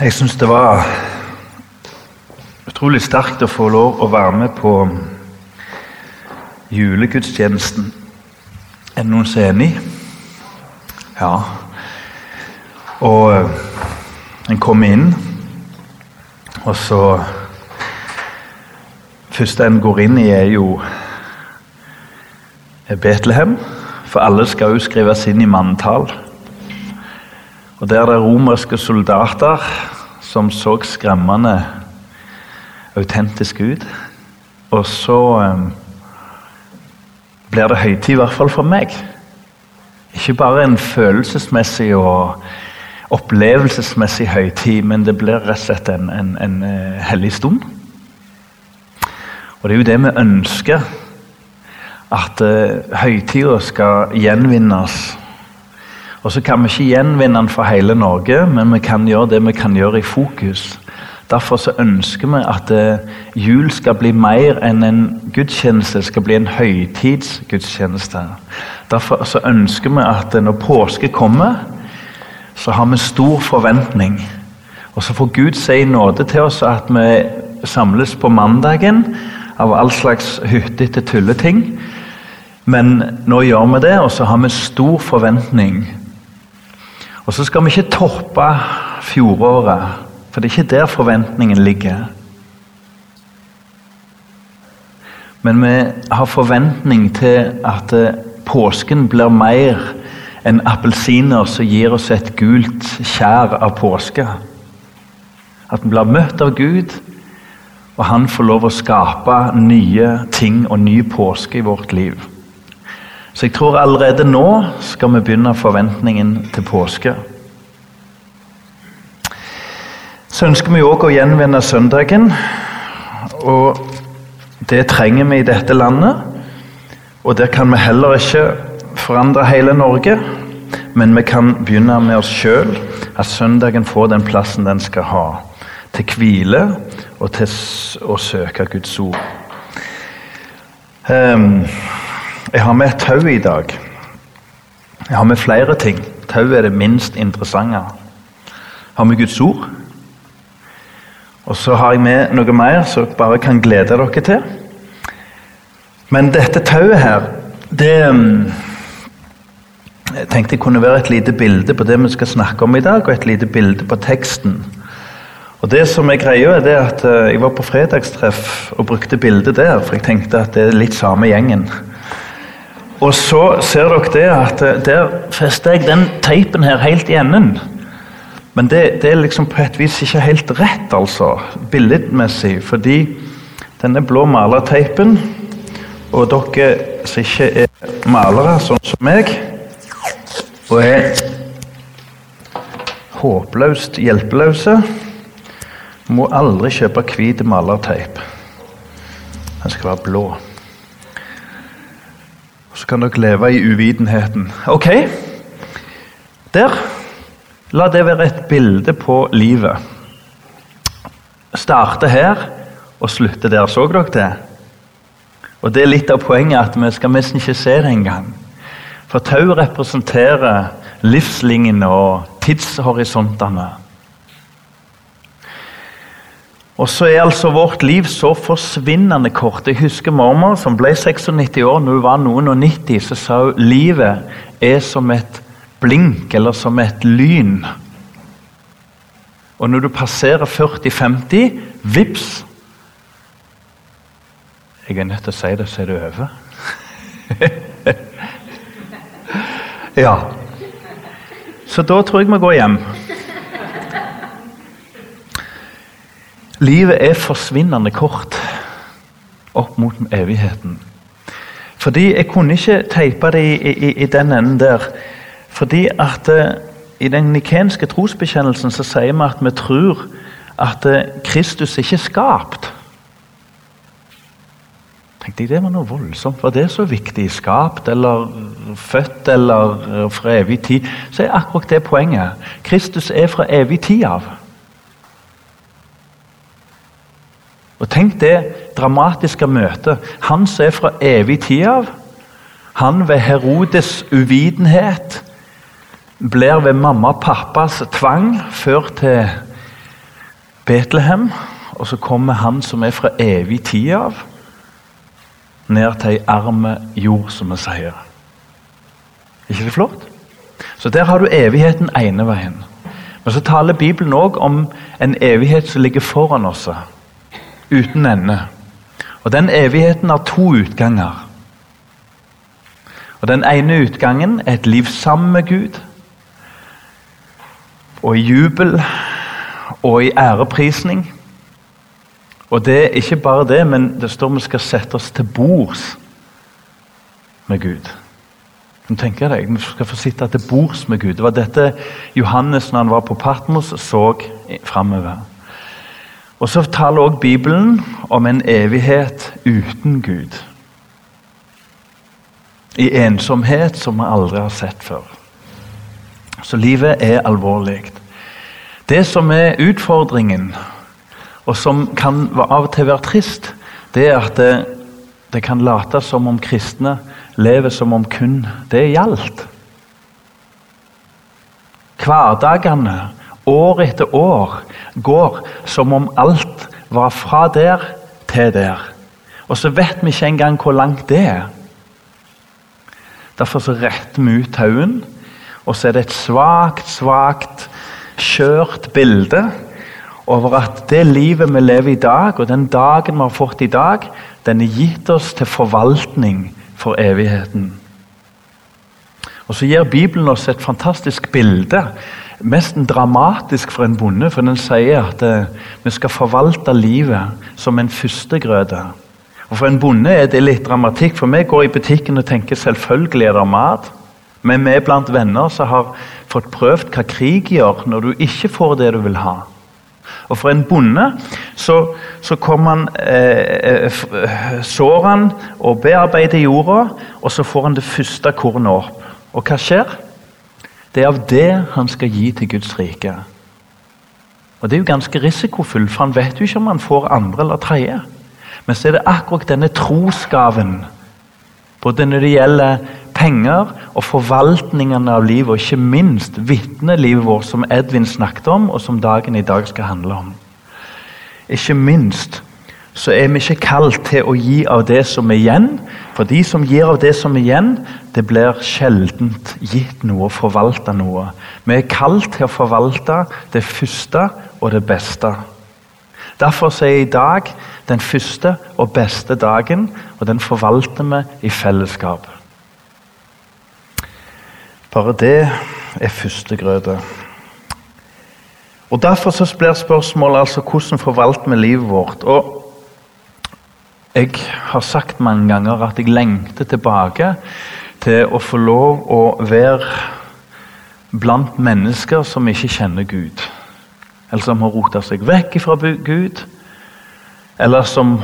Jeg syns det var utrolig sterkt å få lov å være med på julegudstjenesten. Er det noen som er enig? Ja. Og en kom inn, og så første en går inn i, er jo Betlehem. For alle skal jo skrives inn i manntall. Og der er det romerske soldater som så skremmende autentiske ut. Og så um, blir det høytid, i hvert fall for meg. Ikke bare en følelsesmessig og opplevelsesmessig høytid, men det blir rett og slett en, en, en uh, hellig stund. Og det er jo det vi ønsker at uh, høytida skal gjenvinnes. Og så kan vi ikke gjenvinne den for hele Norge, men vi kan gjøre det vi kan gjøre i fokus. Derfor så ønsker vi at uh, jul skal bli mer enn en gudstjeneste, det skal bli en høytidsgudstjeneste. Derfor så ønsker vi at uh, når påske kommer, så har vi stor forventning. Og så får Gud si nåde til oss at vi samles på mandagen av all slags hyttete tulleting. Men nå gjør vi det, og så har vi stor forventning. Og så skal vi ikke toppe fjoråret, for det er ikke der forventningen ligger. Men vi har forventning til at eh, påsken blir mer enn appelsiner som gir oss et gult skjær av påske. At vi blir møtt av Gud, og han får lov å skape nye ting og ny påske i vårt liv. Så jeg tror allerede nå skal vi begynne forventningen til påske. Så ønsker vi òg å gjenvinne søndagen. Og det trenger vi i dette landet. Og der kan vi heller ikke forandre hele Norge. Men vi kan begynne med oss sjøl, at søndagen får den plassen den skal ha. Til hvile og til å søke Guds ord. Um, jeg har med tau i dag. Jeg har med flere ting. Tau er det minst interessante. Jeg har med Guds ord. Og så har jeg med noe mer som jeg bare kan glede dere til. Men dette tauet her, det mm, Jeg tenkte jeg kunne være et lite bilde på det vi skal snakke om i dag, og et lite bilde på teksten. Og det som er greia er at eh, Jeg var på fredagstreff og brukte bildet der, for jeg tenkte at det er litt samme gjengen. Og så ser dere det at eh, der fester jeg den teipen her helt i enden. Men det, det, er liksom på et vis ikke helt rett, altså, billedmessig. Fordi denne blå malerteipen, og dere som ikke er malere, sånn som meg, og er håpløst hjelpeløse, må aldri kjøpe hvit malerteip. Den skal være blå. Så kan dere leve i uvitenheten. Ok, der. La det være et bilde på livet. Starte her og slutte der. Så dere det? Og Det er litt av poenget at vi skal nesten ikke se det engang. For tau representerer livslinjene og tidshorisontene. Og så er altså vårt liv så forsvinnende kort. Jeg husker mormor som ble 96 år, når hun var noen og 90, så sa hun livet er som et blink eller som et lyn. Og når du passerer 40-50, vips Jeg er nødt til å si det, så er det over. ja. Så da tror jeg vi går hjem. Livet er forsvinnende kort opp mot evigheten. Fordi Jeg kunne ikke teipe det i, i, i den enden der. Fordi at uh, I den nikenske trosbekjennelsen så sier vi at vi tror at uh, Kristus ikke er skapt. Tenkte jeg, Det var noe voldsomt. Var det så viktig? Skapt eller født eller uh, fra evig tid? Så er akkurat det poenget. Kristus er fra evig tid av. Og Tenk det dramatiske møtet. Han som er fra evig tid av. Han ved Herodes uvitenhet blir ved mamma og pappas tvang ført til Betlehem, og så kommer han som er fra evig tid av, ned til ei arme jord, som vi sier. ikke det flott? Så der har du evigheten ene veien. Men så taler Bibelen òg om en evighet som ligger foran oss, uten ende. Og Den evigheten har to utganger. Og Den ene utgangen er et liv sammen med Gud. Og i jubel og i æreprisning. Og det er ikke bare det, men det står vi skal sette oss til bords med Gud. Du tenker deg, Vi skal få sitte til bords med Gud. Det var dette Johannes når han var på Patmos, så framover. Og så taler også Bibelen om en evighet uten Gud. I ensomhet som vi aldri har sett før. Så livet er alvorlig. Det som er utfordringen, og som kan av og til være trist, det er at det, det kan late som om kristne lever som om kun det gjaldt. Hverdagene, år etter år, går som om alt var fra der til der. Og så vet vi ikke engang hvor langt det er. Derfor så retter vi ut tauet, og så er det et svakt, svakt, skjørt bilde over at det livet vi lever i dag, og den dagen vi har fått i dag, den er gitt oss til forvaltning for evigheten. Og Så gir Bibelen oss et fantastisk bilde, nesten dramatisk for en bonde. For den sier at eh, vi skal forvalte livet som en førstegrøte. Og For en bonde er det litt dramatikk, for vi går i butikken og tenker selvfølgelig er det mat. Men vi er blant venner som har fått prøvd hva krig gjør når du ikke får det du vil ha. Og For en bonde så, så kommer han, eh, eh sår han og bearbeider jorda, og så får han det første kornet opp. Og hva skjer? Det er av det han skal gi til Guds rike. Og Det er jo ganske risikofullt, for han vet jo ikke om han får andre eller tredje. Men så er det akkurat denne trosgaven, både når det gjelder penger og forvaltningen av livet, og ikke minst vitnelivet vårt, som Edvin snakket om, og som dagen i dag skal handle om. Ikke minst så er vi ikke kalt til å gi av det som er igjen. For de som gir av det som er igjen, det blir sjeldent gitt noe, forvalta noe. Vi er kalt til å forvalte det første og det beste. Derfor er i dag den første og beste dagen, og den forvalter vi i fellesskap. Bare det er førstegrøte. Og Derfor så blir spørsmålet altså hvordan forvalter vi livet vårt. Og Jeg har sagt mange ganger at jeg lengter tilbake til å få lov å være blant mennesker som ikke kjenner Gud. Eller som har rota seg vekk fra Gud. Eller som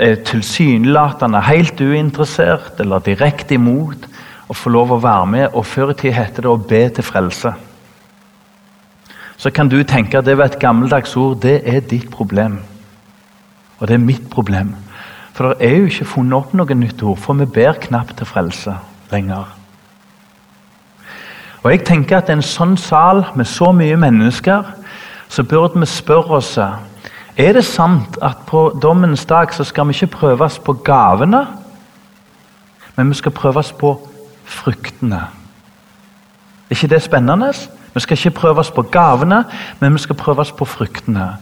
er tilsynelatende helt uinteressert eller direkte imot å få lov å være med. Og Før i tid heter det å be til frelse. Så kan du tenke at det var et gammeldags ord. Det er ditt problem. Og det er mitt problem. For det er jo ikke funnet opp noe nytt ord, for vi ber knapt til frelse lenger. Og jeg tenker at En sånn sal med så mye mennesker, så burde vi spørre oss er det sant at på dommens dag så skal vi ikke prøves på gavene, men vi skal prøves på fruktene. Er ikke det spennende? Vi skal ikke prøves på gavene, men vi skal prøves på fruktene.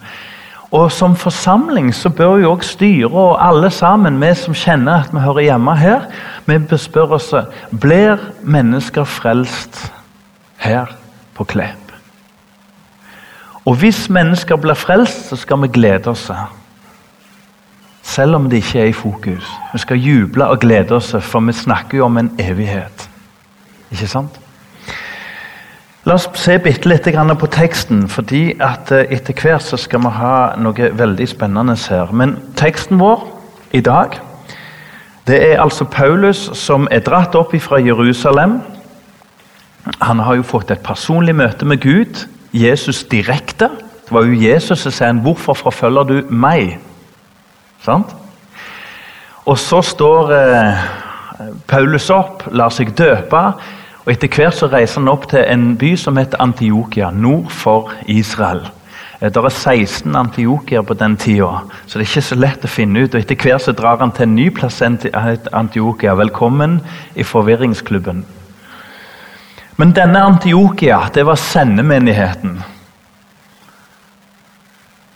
Og Som forsamling så bør jo også styret og alle sammen, vi som kjenner at vi hører hjemme her, vi bør spørre oss blir mennesker frelst her på Klepp. Og hvis mennesker blir frelst, så skal vi glede oss. Selv om det ikke er i fokus. Vi skal juble og glede oss, for vi snakker jo om en evighet. Ikke sant? La oss se bitte litt på teksten, fordi eh, etter hvert skal vi ha noe veldig spennende her. Men teksten vår i dag det er altså Paulus som er dratt opp fra Jerusalem. Han har jo fått et personlig møte med Gud, Jesus direkte. Det var jo Jesus som sa 'Hvorfor forfølger du meg?' Sant? Og så står eh, Paulus opp, lar seg døpe, og etter hvert så reiser han opp til en by som heter Antiokia, nord for Israel. Eh, det er 16 Antiokier på den tida, så det er ikke så lett å finne ut. og Etter hvert så drar han til en ny plass enn Antiokia. Velkommen i forvirringsklubben. Men denne Antiokia, det var sendemenigheten.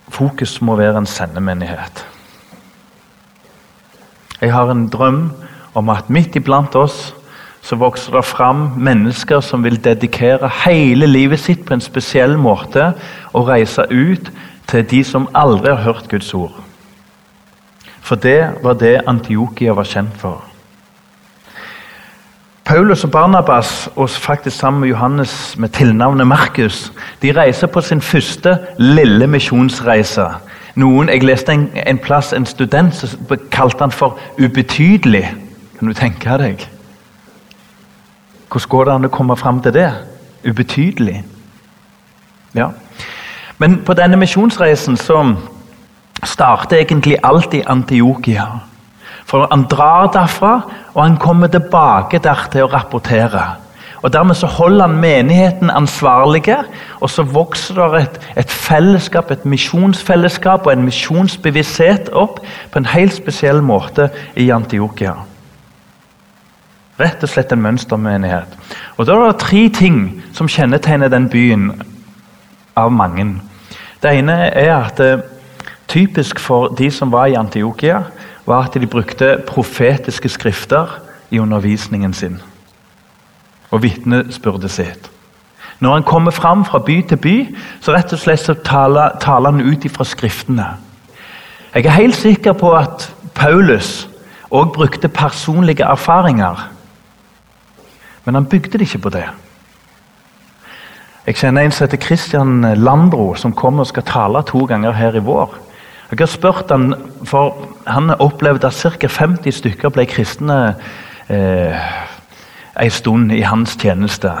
Fokus må være en sendemenighet. Jeg har en drøm om at midt iblant oss så vokser det fram mennesker som vil dedikere hele livet sitt på en spesiell måte og reise ut til de som aldri har hørt Guds ord. For det var det Antiokia var kjent for. Paulus og Barnabas, og faktisk sammen med Johannes med tilnavnet Markus, de reiser på sin første lille misjonsreise. Noen, Jeg leste en, en plass en student som kalte han for ubetydelig. Kan du tenke deg? Hvordan går det an å komme fram til det? Ubetydelig. Ja. Men på denne misjonsreisen så starter egentlig alt i Antiokia. For Han drar derfra, og han kommer tilbake der til å rapportere. Og Dermed så holder han menigheten ansvarlige, og så vokser det et, et fellesskap, et misjonsfellesskap og en misjonsbevissthet opp på en helt spesiell måte i Antiokia. Rett og slett en mønstermenighet. Og Da er det tre ting som kjennetegner den byen av mange. Det ene er at det, eh, typisk for de som var i Antiokia, var at de brukte profetiske skrifter i undervisningen sin og vitnesbyrdet sitt. Når han kommer fram fra by til by, så rett og slett så taler, taler han ut ifra skriftene. Jeg er helt sikker på at Paulus òg brukte personlige erfaringer men han bygde det ikke på det. Jeg kjenner en som heter Christian Landro, som kommer og skal tale to ganger her i vår. Jeg har spurt han, for Han opplevde at ca. 50 stykker ble kristne eh, en stund i hans tjeneste.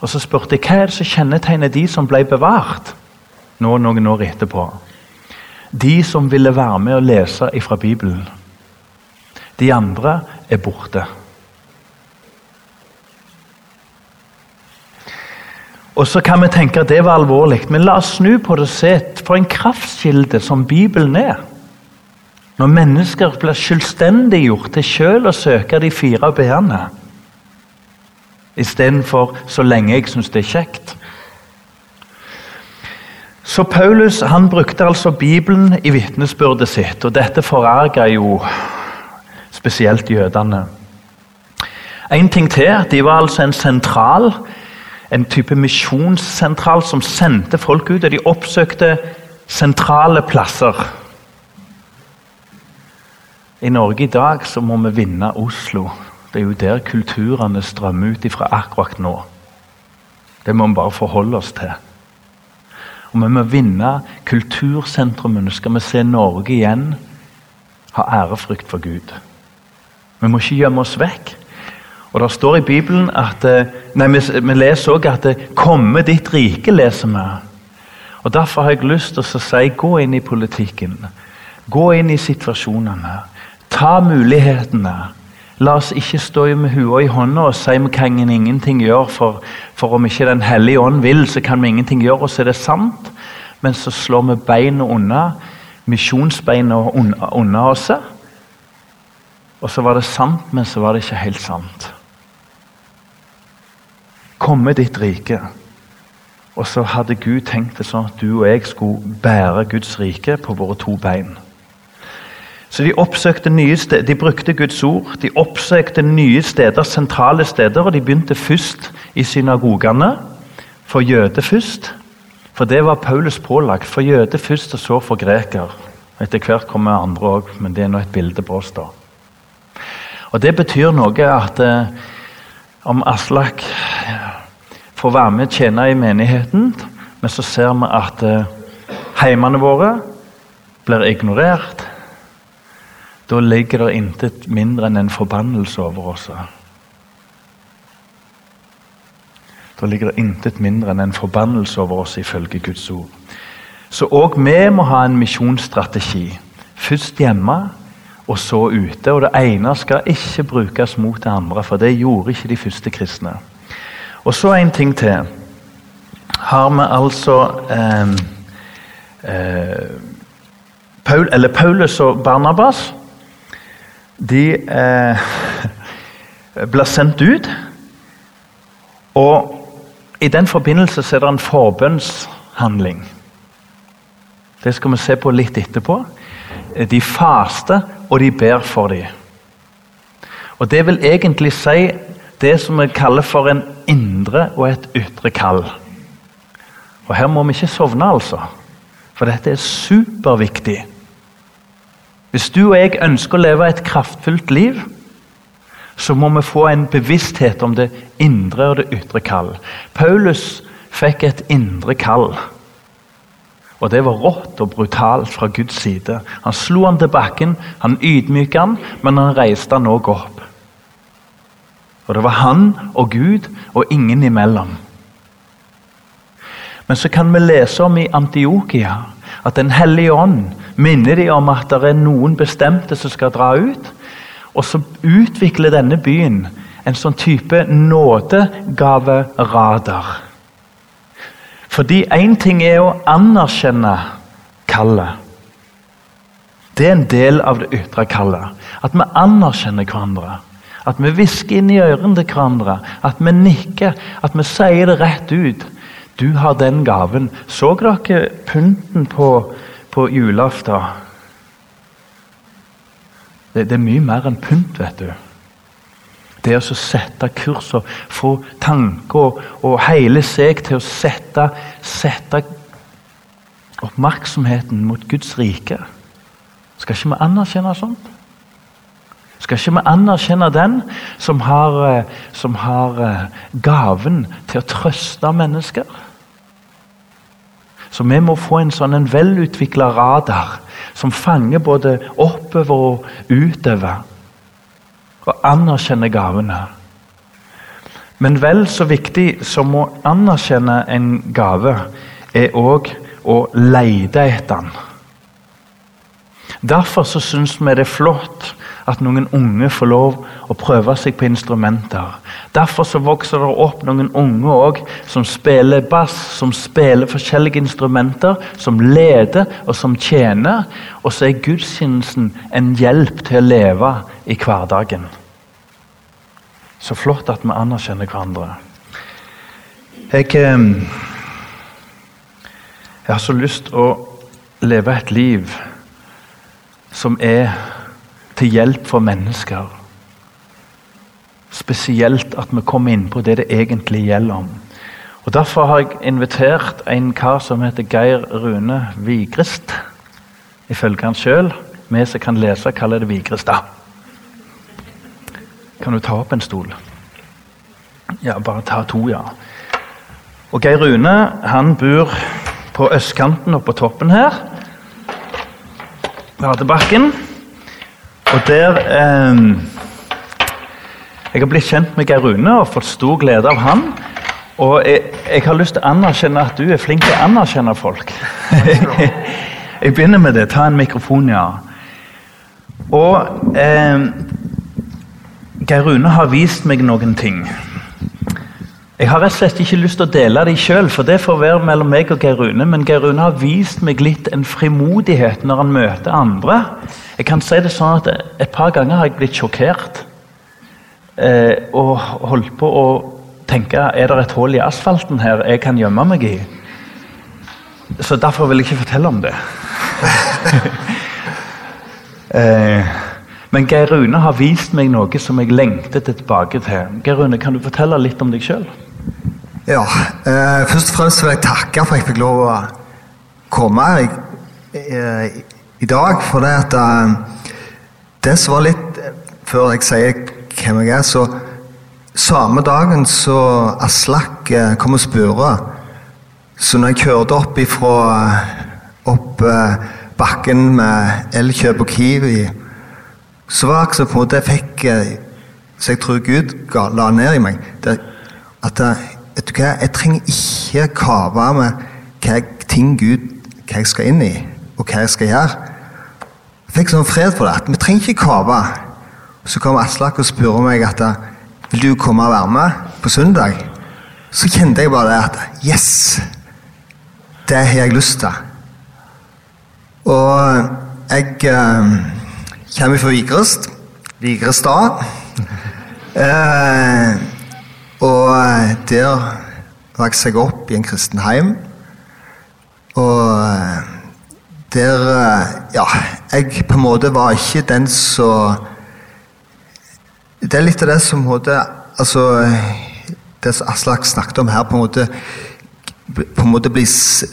Og Så spurte jeg hva er det som kjennetegner de som ble bevart nå noen år etterpå. De som ville være med og lese fra Bibelen. De andre er borte. Og så kan vi tenke at det var alvorlig, men la oss snu på det og se for en kraftkilde som Bibelen er. Når mennesker blir selvstendiggjort til selv å søke de fire b-ene istedenfor 'så lenge jeg syns det er kjekt'. Så Paulus han brukte altså Bibelen i vitnesbyrdet sitt, og dette forarga jo spesielt jødene. En ting til, de var altså en sentral en type misjonssentral som sendte folk ut, og de oppsøkte sentrale plasser. I Norge i dag så må vi vinne Oslo. Det er jo der kulturene strømmer ut ifra akkurat nå. Det må vi bare forholde oss til. Og Vi må vinne kultursentrumene. Skal vi se Norge igjen ha ærefrykt for Gud. Vi må ikke gjemme oss vekk. Og Det står i Bibelen at eh, nei, vi, vi leser også at eh, 'komme ditt rike', leser vi. Og Derfor har jeg lyst til å si gå inn i politikken. Gå inn i situasjonene. Ta mulighetene. La oss ikke stå med hua i hånda og si vi kan ingenting gjøre, for, for om ikke Den hellige ånd vil, så kan vi ingenting gjøre. Og så er det sant, men så slår vi beina unna, misjonsbeina unna oss. Og så var det sant, men så var det ikke helt sant komme ditt rike. Og så hadde Gud tenkt det sånn at du og jeg skulle bære Guds rike på våre to bein. Så de oppsøkte nye steder, de brukte Guds ord. De oppsøkte nye steder, sentrale steder, og de begynte først i synagogene. For jøder først. For det var Paulus pålagt. For jøder først, og så for greker. Etter hvert kommer andre òg, men det er nå et bilde på oss. da. Og Det betyr noe at eh, om Aslak får være med og tjene i menigheten, men så ser vi at eh, heimene våre blir ignorert. Da ligger det intet mindre enn en forbannelse over oss. Da ligger det intet mindre enn en forbannelse over oss, ifølge Guds ord. Så òg vi må ha en misjonsstrategi. Først hjemme, og så ute. Og det ene skal ikke brukes mot det andre, for det gjorde ikke de første kristne. Og så en ting til. Har vi altså eh, eh, Paul, eller Paulus og Barnabas de eh, blir sendt ut. Og i den forbindelse er det en forbønnshandling. Det skal vi se på litt etterpå. De faster, og de ber for dem. Og Det vil egentlig si det som vi kaller for en indre og et ytre kall. Og Her må vi ikke sovne, altså. For dette er superviktig. Hvis du og jeg ønsker å leve et kraftfullt liv, så må vi få en bevissthet om det indre og det ytre kall. Paulus fikk et indre kall. Og det var rått og brutalt fra Guds side. Han slo han til bakken, han ydmyket han, men han reiste han òg opp. Og det var han og Gud og ingen imellom. Men så kan vi lese om i Antiokia at Den hellige ånd minner de om at det er noen bestemte som skal dra ut. Og så utvikler denne byen en sånn type nådegaveradar. Fordi én ting er å anerkjenne kallet. Det er en del av det ytre kallet. At vi anerkjenner hverandre. At vi hvisker inn i ørene til hverandre. At vi nikker. At vi sier det rett ut. Du har den gaven. Så dere pynten på, på julaften? Det, det, er mye mer enn pynt, vet du. Det å sette kurs og få tanker og, hele seg til å sette, sette oppmerksomheten mot Guds rike. Skal ikke vi anerkjenne sånt? Skal ikke vi anerkjenne den som har, eh, som har eh, gaven til å trøste mennesker? Så vi må få en sånn velutvikla radar som fanger både oppover og utover. Og anerkjenner gavene. Men vel så viktig som å anerkjenne en gave, er òg å lete etter den. Derfor så syns vi det er flott at noen unge får lov å prøve seg på instrumenter. Derfor så vokser det opp noen unge også, som spiller bass, som spiller forskjellige instrumenter, som leder og som tjener. Og så er gudstjenesten en hjelp til å leve i hverdagen. Så flott at vi anerkjenner hverandre. Jeg, ehm, jeg har så lyst å leve et liv som er til hjelp for mennesker. Spesielt at vi kommer inn på det det egentlig gjelder om. Og Derfor har jeg invitert en kar som heter Geir Rune Vigrist, Ifølge han sjøl. Vi som kan lese, kaller det Vigrestad. Kan du ta opp en stol? Ja, bare ta to, ja. Og Geir Rune han bor på østkanten og på toppen her. Radebakken. Og der eh, Jeg har blitt kjent med Geir Rune og fått stor glede av han. Og jeg, jeg, har lyst til å anerkjenne at du er flink til å anerkjenne folk. jeg begynner med det. Ta en mikrofon, ja. Og eh, Geir Rune har vist meg noen ting. Jeg har rett og slett ikke lyst til å dele dem sjøl, for det får være mellom meg og Geir Rune. Men Geir Rune har vist meg litt en frimodighet når han møter andre. Jeg kan si det sånn at Et par ganger har jeg blitt sjokkert. Eh, og holdt på å tenke er det et hull i asfalten her jeg kan gjemme meg i. Så derfor vil jeg ikke fortelle om det. eh, men Geir Rune har vist meg noe som jeg lengter tilbake til. Geir Rune, Kan du fortelle litt om deg sjøl? Ja. Eh, først og fremst vil jeg takke for at jeg fikk lov å komme. her i, i dag. For det at uh, Det som var litt Før jeg sier hvem jeg er, så Samme dagen så Aslak kom og spurte. Så når jeg kjørte opp ifra opp bakken med Elkjøp og Kiwi, så var det på en måte jeg fikk Så jeg tror Gud la ned i meg det, at vet du hva, jeg trenger ikke kave med hva ting Gud hva jeg skal inn i, og hva jeg skal gjøre. Jeg fikk sånn fred på det at vi trenger ikke kave. Så kom Aslak og spurte meg at vil du komme og være med på søndag. Så kjente jeg bare det at yes! Det har jeg lyst til. Og jeg eh, kommer fra Vigrest. Vigrestad. Eh, og der vokste jeg opp i en kristen heim. Og eh, der eh, Ja, jeg på en måte var ikke den som Det er litt av det som måte Altså Det som Aslak snakket om her, på en måte på en måte bli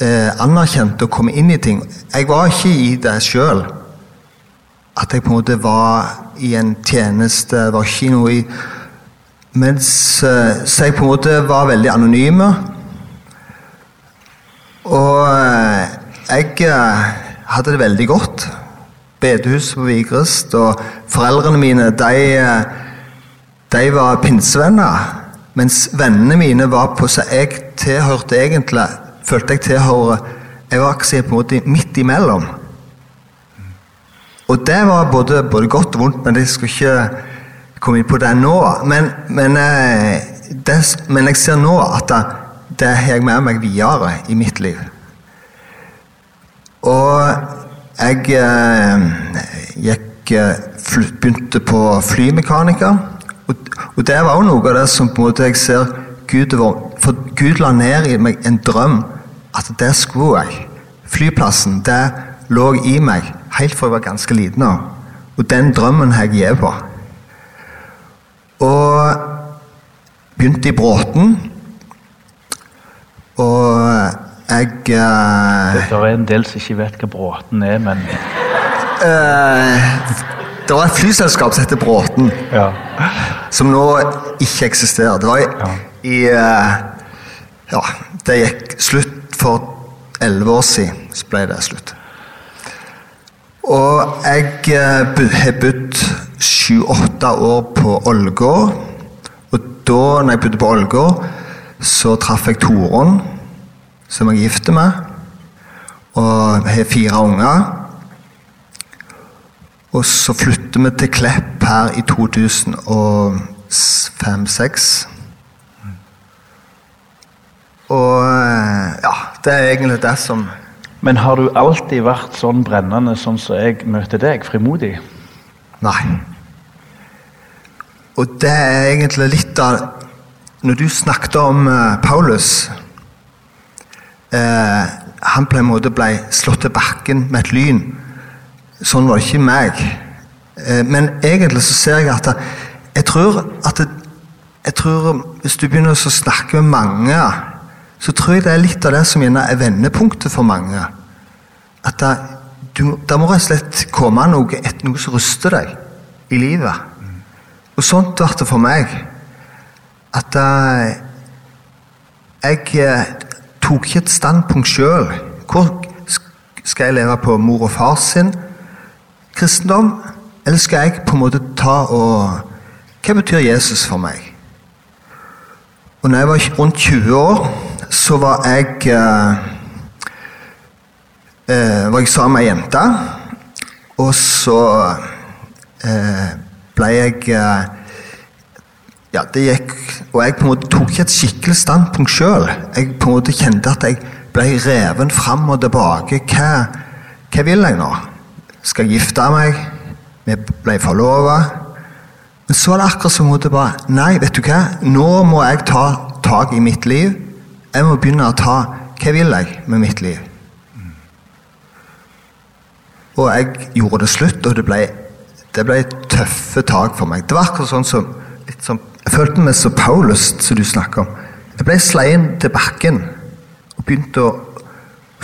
eh, anerkjent og komme inn i ting. Jeg var ikke i det sjøl. At jeg på en måte var i en tjeneste, var ikke noe i Mens eh, Så jeg på en måte var veldig anonyme. Og eh, jeg eh, hadde det veldig godt. Bedehuset på Vigrest. Og foreldrene mine, de, de var pinsevenner. Mens vennene mine var på Så jeg tilhørte egentlig Følte jeg tilhører Jeg var ikke på en måte midt imellom. Og det var både, både godt og vondt, men jeg skulle ikke komme inn på det nå. Men, men, det, men jeg ser nå at det, det har jeg med meg videre i mitt liv. Og jeg eh, gikk, begynte på flymekaniker. Og, og det var jo noe av det som på en måte jeg ser Gud For Gud la ned i meg en drøm at det skulle jeg. Flyplassen, det lå i meg helt fra jeg var ganske liten. Og den drømmen har jeg gitt på. Og begynte i Bråten. Og jeg uh, Det er en del som ikke vet hva Bråten er, men uh, Det var et flyselskap som heter Bråten, ja. som nå ikke eksisterer. Det var i, ja. i uh, Ja, det gikk slutt for elleve år siden. Så ble det slutt. Og jeg har bodd sju-åtte år på Ålgård. Og da når jeg bodde på Ålgård, så traff jeg Torunn, som jeg gifter med. Og har fire unger. Og så flytter vi til Klepp her i 2005-2006. Og ja, det er egentlig det som Men har du alltid vært sånn brennende sånn som jeg møter deg, frimodig? Nei. Og det er egentlig litt av Når du snakket om uh, Paulus uh, Han på en måte ble slått til bakken med et lyn. Sånn var det ikke meg. Uh, men egentlig så ser jeg at jeg tror at jeg tror Hvis du begynner å snakke med mange, så tror jeg det er litt av det som er vendepunktet for mange. At det, du, det må rett og slett komme noe, et, noe som ruster deg i livet. Og sånt ble det for meg. At uh, jeg uh, tok ikke et standpunkt sjøl. Hvor skal jeg leve på mor og far sin kristendom? Eller skal jeg på en måte ta og Hva betyr Jesus for meg? Og når jeg var rundt 20 år, så var jeg uh, var jeg sammen med ei jente. Og så ble jeg Ja, det gikk Og jeg på en måte tok ikke et skikkelig standpunkt sjøl. Jeg på en måte kjente at jeg ble reven fram og tilbake. Hva, hva vil jeg nå? Skal jeg gifte meg? Vi ble forlova. Men så var det akkurat som hun bare Nei, vet du hva? Nå må jeg ta tak i mitt liv. Jeg må begynne å ta Hva vil jeg med mitt liv? Og jeg gjorde det slutt, og det ble, det ble tøffe tak for meg. Det var akkurat sånn som, som Jeg følte meg som Paulus, som du snakker om. Jeg ble sleien til bakken og begynte å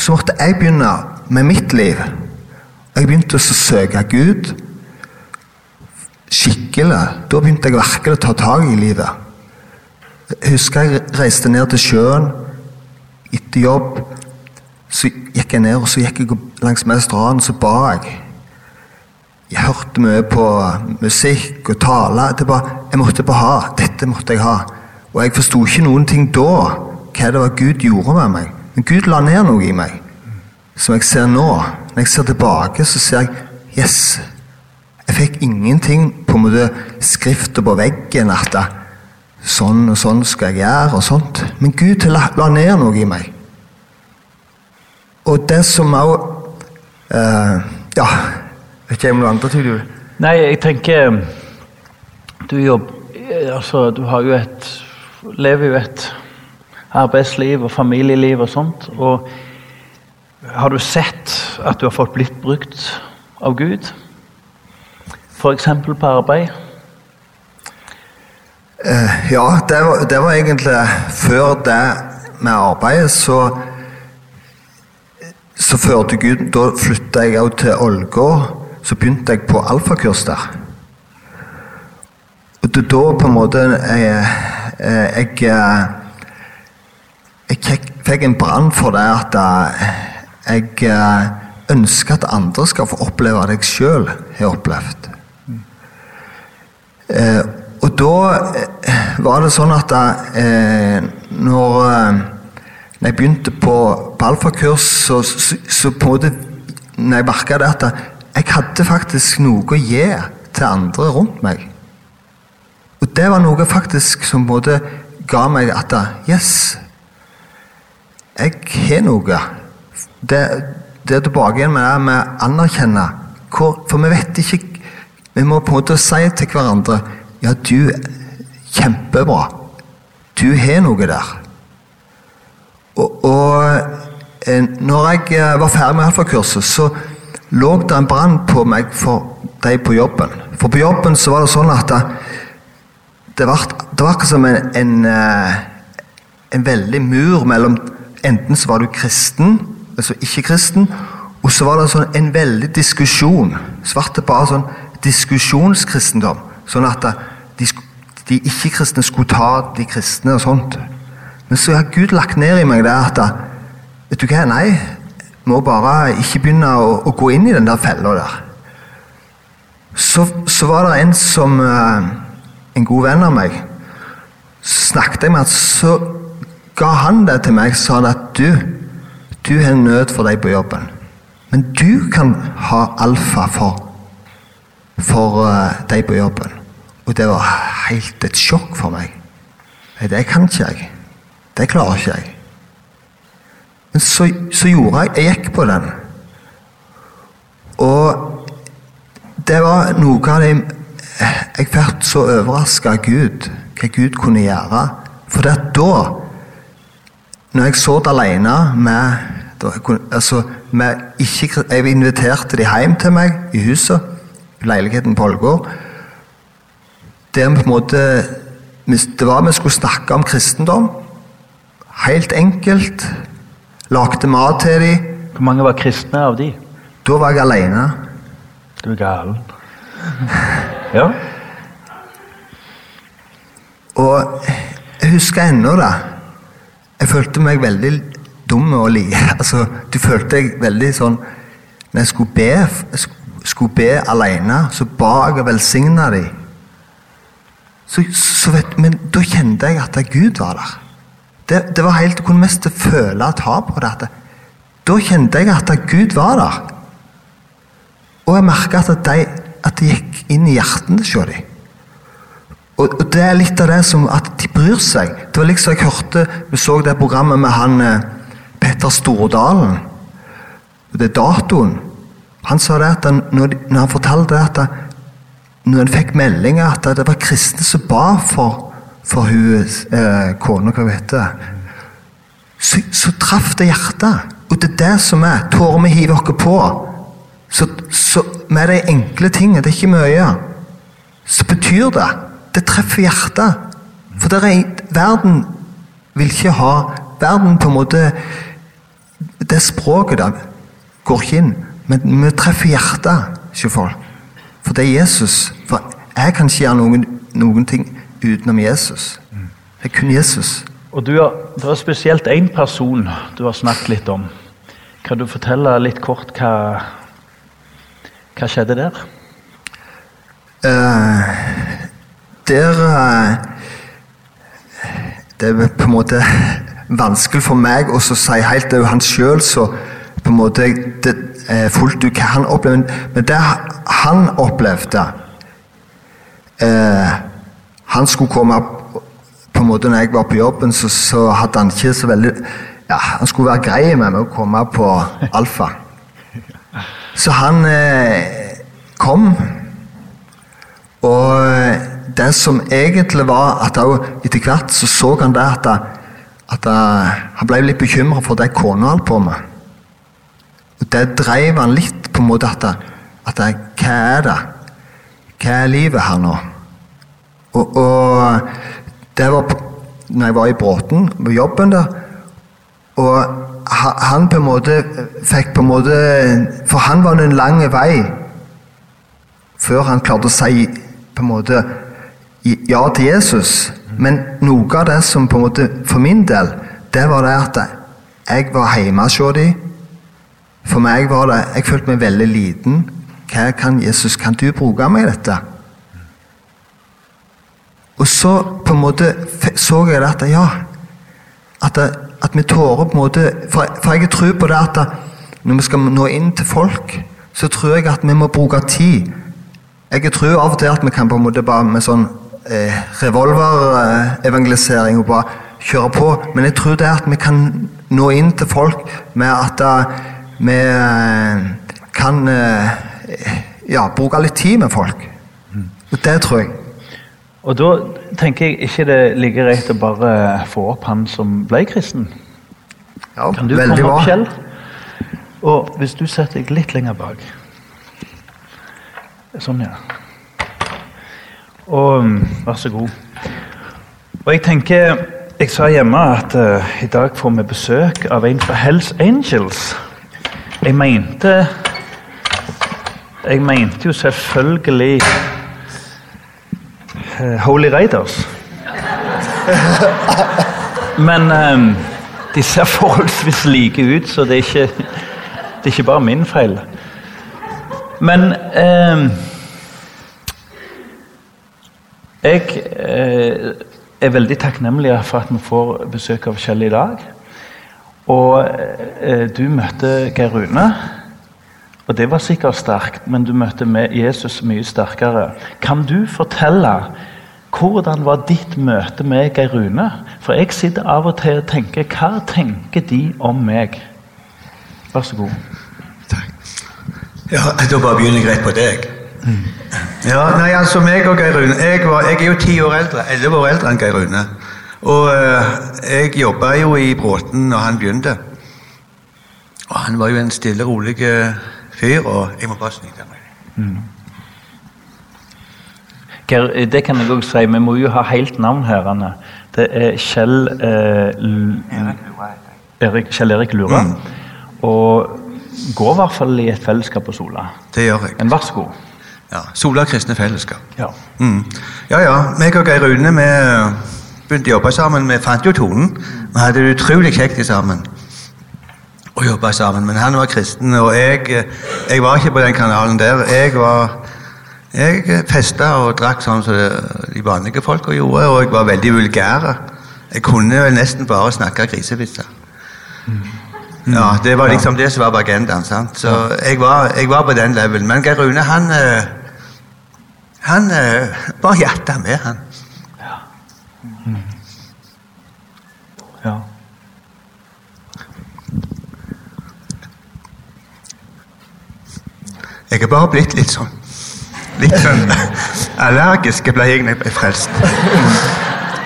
Så måtte jeg begynne med mitt liv. Jeg begynte å søke Gud skikkelig. Da begynte jeg virkelig å ta tak i livet. Jeg husker jeg reiste ned til sjøen etter jobb. Så gikk jeg ned og så gikk jeg langs med stranden så ba jeg. Jeg hørte mye på musikk og taler. Det bare, jeg måtte bare ha. Dette måtte jeg ha. Og jeg forsto ikke noen ting da, hva det var Gud gjorde med meg. Men Gud la ned noe i meg som jeg ser nå. Når jeg ser tilbake, så ser jeg Yes! Jeg fikk ingenting på en måte skrifter på veggen at sånn og sånn skal jeg gjøre, og sånt. Men Gud la ned noe i meg. Og det som òg uh, ja, vet ikke om noe annet du Nei, jeg tenker Du jobber altså, du har jo et Lever jo et arbeidsliv og familieliv og sånt. Og har du sett at du har fått blitt brukt av Gud? F.eks. på arbeid? Uh, ja, det var, det var egentlig før det med arbeidet, så så førte Gud Da flytta jeg òg til Ålgård. Så begynte jeg på alfakurs der. Og det, da på en måte jeg, jeg, jeg, jeg fikk en brann for det at jeg ønsker at andre skal få oppleve det jeg sjøl har opplevd. Eh, og da var det sånn at eh, når når jeg begynte på, på alfakurs, så, så, så, på måte når jeg merka det at jeg hadde faktisk noe å gi til andre rundt meg. Og det var noe faktisk som både ga meg at Yes, jeg har noe. Det, det er tilbake igjen med det med å anerkjenne. Hvor, for vi vet ikke Vi må på en måte si til hverandre Ja, du Kjempebra. Du har noe der. Og, og eh, når jeg eh, var ferdig med alfakurset, så lå det en brann på meg for de på jobben. For på jobben så var det sånn at det, var, var som en, en, eh, en, veldig mur mellom Enten så var du kristen, altså ikke-kristen, og så var det sånn en veldig diskusjon. Det bare sånn diskusjonskristendom. Sånn at de, de ikke-kristne skulle ta de kristne og sånt. Men så har Gud lagt ned i meg det at Vet du hva, nei, må bare ikke begynne å, å gå inn i den der fella der. Så, så, var det en som eh, En god venn av meg snakket jeg med at så ga han det til meg sa han at du, du har nød for deg på jobben. Men du kan ha alfa for, for uh, deg på jobben. Og det var helt et sjokk for meg. Det kan ikke jeg. Det klarer ikke jeg. Men så, så gjorde jeg Jeg gikk på den. Og det var noe av det Jeg ble så overraska av Gud, hva Gud kunne gjøre. For det da, når jeg det alene med altså, med ikke, Jeg inviterte de hjem til meg i huset, leiligheten på Ålgård. Det var vi skulle snakke om kristendom. Helt enkelt. Lagde mat til dem. Hvor mange var kristne av de? Da var jeg alene. Du er gal. ja. Og jeg husker ennå da. Jeg følte meg veldig dum og li. Altså, du følte deg veldig sånn Når jeg skulle be, skulle be alene, så ba jeg og velsigna dem. Så, så vet, men da kjente jeg at Gud var der. Det, det var helt, Jeg kunne mest føle og ta på det. Da kjente jeg at Gud var der. Og jeg merka at, de, at det gikk inn i hjertene hos dem. Og, og, det er litt av det som at de bryr seg. Det var liksom jeg hørte, Vi så det programmet med han eh, Petter Stordalen. Det er datoen. Han sa det at han, når, han fortalte det at når han fikk meldinger at det var kristne som ba for for hun eh, kona, hva hun heter, så, så traff det hjertet. Og det er det som er. Tårer vi hiver oss på. Så, så med de enkle tingene, det er ikke mye, så betyr det Det treffer hjertet. For det er, verden vil ikke ha Verden på en måte Det språket der går ikke inn. Men vi treffer hjertet, ikke folk. For det er Jesus. For jeg kan ikke gjøre noen, noen ting utenom Jesus. Det er kun Jesus. Og du har, Det er spesielt én person du har snakket litt om. Kan du fortelle litt kort hva, hva skjedde der? Uh, der uh, Det er på en måte vanskelig for meg å si helt Det er jo han sjøl som på en måte det, uh, fullt ut hva han opplevde. Men det han opplevde uh, han skulle komme på en måte Når jeg var på jobben, så, så hadde han ikke så veldig ja, Han skulle være grei med meg å komme på alfa. Så han eh, kom, og eh, det som egentlig var at etter hvert så så han det at, at han ble litt bekymra for det kona holdt på med. Og Det drev han litt på en måte at, at hva er det? Hva er livet her nå? Og, og det var når jeg var i Bråten, på jobben der. Og han på en måte fikk på en måte For han var en lang vei før han klarte å si på en måte ja til Jesus. Men noe av det som på en måte for min del, det var det at jeg var hjemme hos dem. For meg var det Jeg følte meg veldig liten. Hva kan Jesus, kan du bruke meg i dette? Og så på en måte så jeg at ja, at, at vi tårer på en måte For, for jeg tror på det at når vi skal nå inn til folk, så tror jeg at vi må bruke tid. Jeg tror av og til at vi kan på en måte bare med sånn eh, revolverevangelisering og bare kjøre på. Men jeg tror det er at vi kan nå inn til folk med at uh, vi uh, kan uh, ja, bruke litt tid med folk. Og det tror jeg. Og da tenker jeg ikke det ligger greit å bare få opp han som ble kristen. Ja, Kan du komme opp. Kjell? Og hvis du setter deg litt lenger bak Sånn, ja. Og mm, vær så god. Og jeg tenker Jeg sa hjemme at uh, i dag får vi besøk av en fra Hells Angels. Jeg mente Jeg mente jo selvfølgelig Holy Raiders. Men um, de ser forholdsvis like ut, så det er ikke, det er ikke bare min feil. Men um, Jeg uh, er veldig takknemlig for at vi får besøk av Kjell i dag. Og uh, du møtte Geir Rune. Og det var sikkert sterkt, men du møtte Jesus mye sterkere. Kan du fortelle hvordan var ditt møte med Geir Rune? For jeg sitter av og til og tenker Hva tenker de om meg? Vær så god. Takk. Ja, Da bare begynner jeg rett på deg. Ja, nei, altså meg og Geir Rune jeg, var, jeg er jo ti år eldre, elleve år eldre enn Geir Rune. Og øh, jeg jobba jo i Bråten når han begynte. Og han var jo en stille, rolig eh, fyr, og jeg må bare snyte meg. Mm. det kan jeg også si. Vi må jo ha helt navn her. Anne. Det er Kjell eh, Erik, Kjell Erik Lura. Og går i hvert fall i et fellesskap på Sola. Det gjør jeg. Men vær så god. Ja, Sola kristne fellesskap. Ja. Mm. Ja, ja. meg og Geir Rune vi begynte å jobbe sammen. Vi fant jo tonen. Vi hadde det utrolig kjekt sammen. Og jobba sammen. Men han var kristen, og jeg, jeg var ikke på den kanalen der. Jeg var Jeg festa og drakk sånn som de vanlige folka gjorde, og jeg var veldig vulgær. Jeg kunne nesten bare snakke grisevitser. Ja, Det var liksom det som var på agendaen. sant? Så jeg var, jeg var på den levelen. Men Geir Rune, han eh, han var bare jatta med, han. Jeg er bare blitt litt sånn Litt sånn allergisk ble jeg når jeg ble frelst.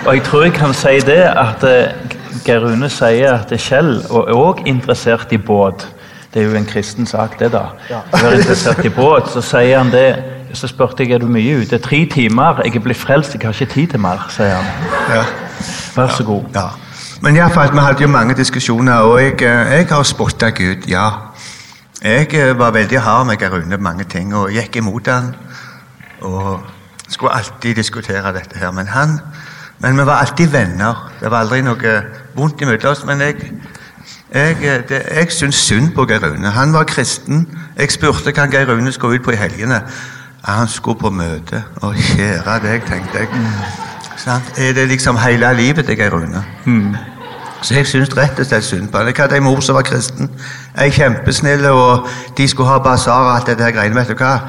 Og jeg tror jeg kan si det at eh, Geir Rune sier at Kjell og er også interessert i båt. Det er jo en kristen sak, det, da. Ja. være interessert i båt. Så sier han det Så spurte jeg er du mye ute. Tre timer. Jeg er blitt frelst, jeg har ikke tid til mer, sier han. Ja. Vær så god. Ja. Men iallfall, vi hadde jo mange diskusjoner, og jeg, eh, jeg har spotta Gud, ja. Jeg eh, var veldig hard med Geir Rune på mange ting, og gikk imot han. Og skulle alltid diskutere dette her. Men han Men vi var alltid venner. Det var aldri noe vondt imellom oss. Men jeg, jeg, eh, det, jeg syns synd på Geir Rune. Han var kristen. Jeg spurte hva Geir Rune skulle ut på i helgene. Han skulle på møte. Å, kjære deg, tenkte jeg. Mm. Er det liksom hele livet til Geir Rune? Så jeg syns rett og slett synd på han. Jeg hadde en mor som var kristen. Jeg kjempesnill, og de skulle ha basar og alt dette her greiene. Vet du hva?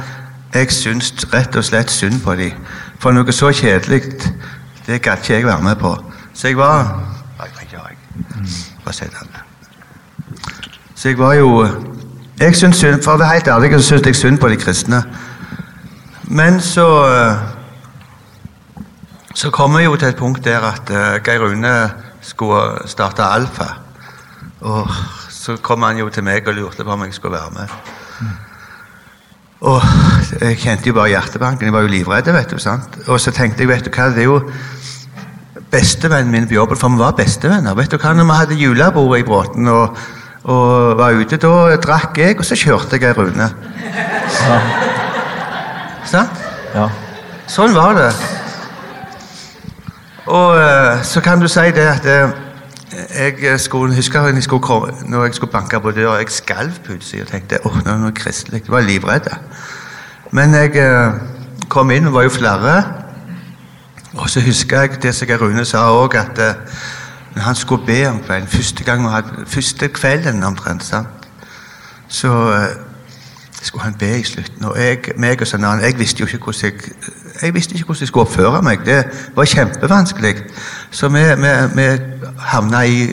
Jeg syns rett og slett synd på dem. For noe så kjedelig, det gadd ikke jeg være med på. Så jeg var jeg. Det. Så jeg var jo Jeg synes synd, For å være helt ærlig så syns jeg synd på de kristne. Men så eh, Så kommer vi jo til et punkt der at uh, Geir Rune skulle starte Alfa. Og så kom han jo til meg og lurte på om jeg skulle være med. Og jeg kjente jo bare hjertebanken. Jeg var jo livredd. vet du, sant? Og så tenkte jeg, vet du hva, det er jo bestevennen min på jobben, for vi var bestevenner. Vet du hva, når vi hadde julebord i Bråten og, og, var ute, da drakk jeg, og så kjørte jeg Rune. Ja. Sant? Ja. Sånn var det. Og uh, så kan du si det at uh, jeg skulle husker jeg skulle, komme, når jeg skulle banke på døra. Jeg skalv plutselig og tenkte åh, nå er det noe kristelig. Jeg var livredd. Men jeg uh, kom inn, og var jo flere. Og så husker jeg det som Rune sa òg, at når han skulle be om kvelden Første gang vi hadde, første kvelden omtrent, sant? så skulle han be i slutten. Og jeg, meg og sånn, jeg visste jo ikke hvordan jeg, jeg visste ikke hvordan jeg skulle oppføre meg. Det var kjempevanskelig. Så vi, vi, vi havna i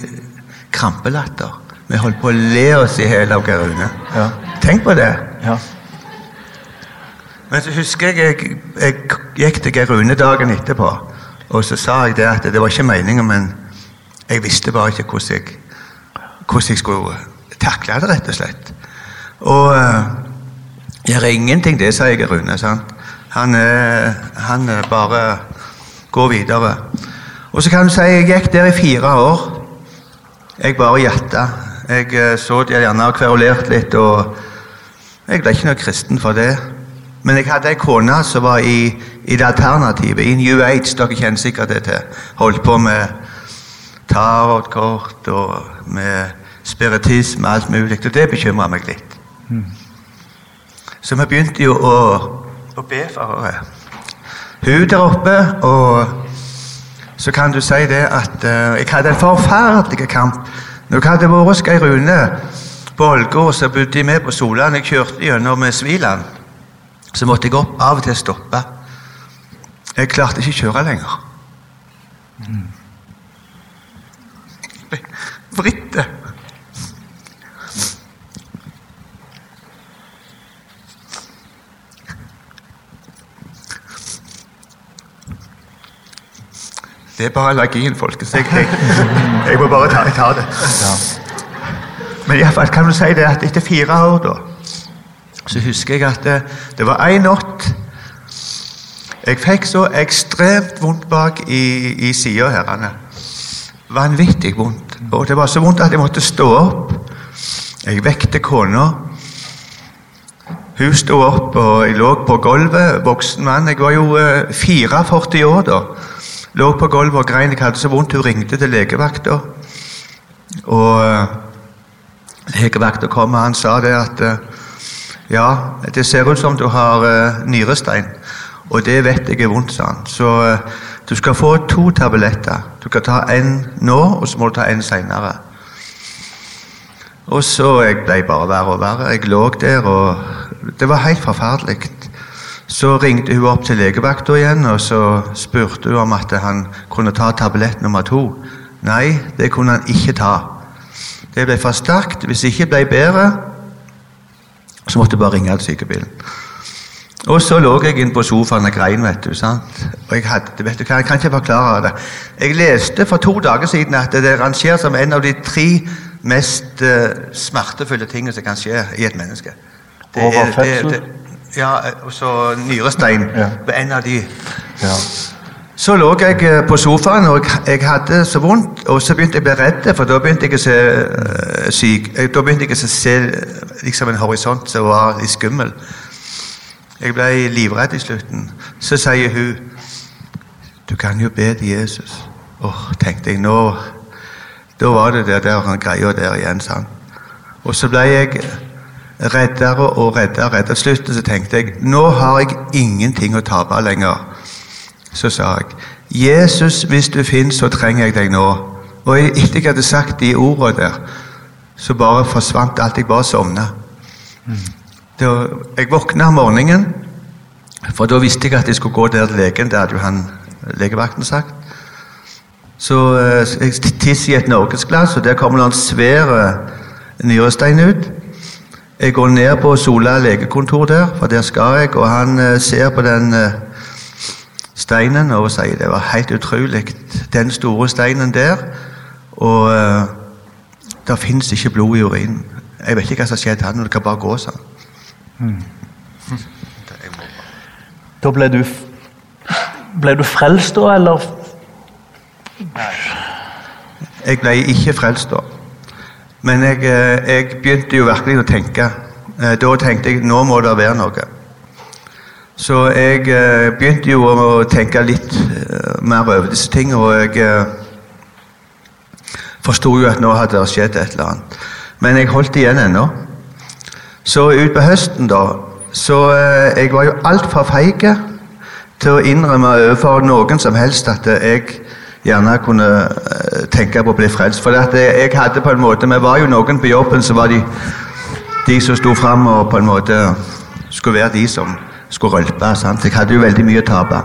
krampelatter. Vi holdt på å le oss i hjel av Geir Rune. Ja. Tenk på det. Ja. Men så husker jeg jeg, jeg gikk til Geir Rune dagen etterpå, og så sa jeg det at det var ikke meningen, men jeg visste bare ikke hvordan jeg, hvordan jeg skulle takle det, rett og slett. Og Gjør ingenting, det sier Rune. sant? Han, er han eh, bare går videre. Og så kan du si jeg gikk der i fire år. Jeg bare jatta. Jeg eh, så de gjerne og kverulerte litt, og jeg ble ikke noe kristen for det. Men jeg hadde ei kone som var i, i, det alternativet, i New Age. Dere kjenner sikkert det til. Holdt på med tarotkort og med spiritisme og alt mulig. Og det bekymra meg litt. Mm. Så vi begynte jo å, å be for hun der oppe. Og så kan du si det at uh, jeg hadde en forferdelig kamp. Når jeg hadde vært hos Geir Rune på Ålgård, så bodde jeg med på Solan. Jeg kjørte gjennom med Sviland. Så måtte jeg opp av og til stoppe. Jeg klarte ikke å kjøre lenger. Mm. Vritte. Det er bare allergien, folkens. Jeg, jeg, jeg, må bare ta, ta det. Ja. Men iallfall kan du si det at etter fire år, da, så husker jeg at det, det var én natt Jeg fikk så ekstremt vondt bak i, i sida her. Vanvittig vondt. Og det var så vondt at jeg måtte stå opp. Jeg vekte kona. Hun sto opp, og jeg lå på gulvet. Voksen mann. Jeg var jo 44 eh, år da. Lå på gulvet og grein. Jeg hadde så vondt. Hun ringte til legevakta. Og uh, legevakta kom, og han sa det at uh, Ja, det ser ut som du har uh, nyrestein. Og det vet jeg er vondt, sa han. Så du skal få to tabletter. Du kan ta en nå, og så må du ta en seinere. Og så jeg ble bare verre og verre. Jeg lå der, og det var helt forferdelig. Så ringte hun opp til legevakta igjen og så spurte hun om at han kunne ta tablett nummer to. Nei, det kunne han ikke ta. Det ble for sterkt. Hvis det ikke ble bedre, så måtte jeg bare ringe til sykebilen. Og så lå jeg inn på sofaen og grein. vet du, sant? Og jeg hadde, vet du hva, jeg kan ikke forklare det. Jeg leste for to dager siden at det er rangert som en av de tre mest uh, smertefulle tingene som kan skje i et menneske. Det, Over fødsel? Ja, og så nyrestein ja. en av de. Ja. Så lå jeg eh, på sofaen, og jeg hadde så vondt. Og så begynte jeg å bli redd, for da begynte jeg å se uh, syk. Da begynte jeg å se liksom en horisont som var litt skummel. Jeg ble livredd i slutten. Så sier hun Du kan jo be til Jesus. Åh, tenkte jeg nå Da var det der, der greia der igjen, sant. Og så ble jeg reddere og reddere. Til slutt så tenkte jeg nå har jeg ingenting å tape lenger. Så sa jeg Jesus, hvis du finnes, så trenger jeg deg nå. Og etter jeg hadde sagt de ordene der, så bare forsvant alt. Jeg bare sovna. Jeg våkna om morgenen, for da visste jeg at jeg skulle gå der til legen. Det hadde jo han legevakten sagt. Så eh, jeg tisser i et norgesglass, og der kommer det en svær nyrestein ut. Jeg går ned på Sola legekontor der, for der skal jeg, og han eh, ser på den eh, steinen og sier det var helt utrolig, den store steinen der. Og uh, det fins ikke blod i urinen. Jeg vet ikke hva som har skjedd han, det kan bare gå sånn. Da ble du Ble du frelst da, eller? Jeg ble ikke frelst da. Men jeg, eh, jeg begynte jo virkelig å tenke. Eh, Da tenkte jeg nå må det være noe. Så jeg eh, begynte jo å tenke litt mer over disse tingene, og jeg forsto jo at nå hadde det skjedd et eller annet. Men jeg holdt igjen ennå. Så utpå høsten, da Så jeg var jo altfor feig til å innrømme overfor noen som helst at jeg gjerne kunne eh, tenke på å bli frelst. For jeg jeg hadde på en måte Vi var jo noen på jobben så var de, de som sto fram og på en måte skulle være de som skulle rølpe. Sant? Jeg hadde jo veldig mye å tape.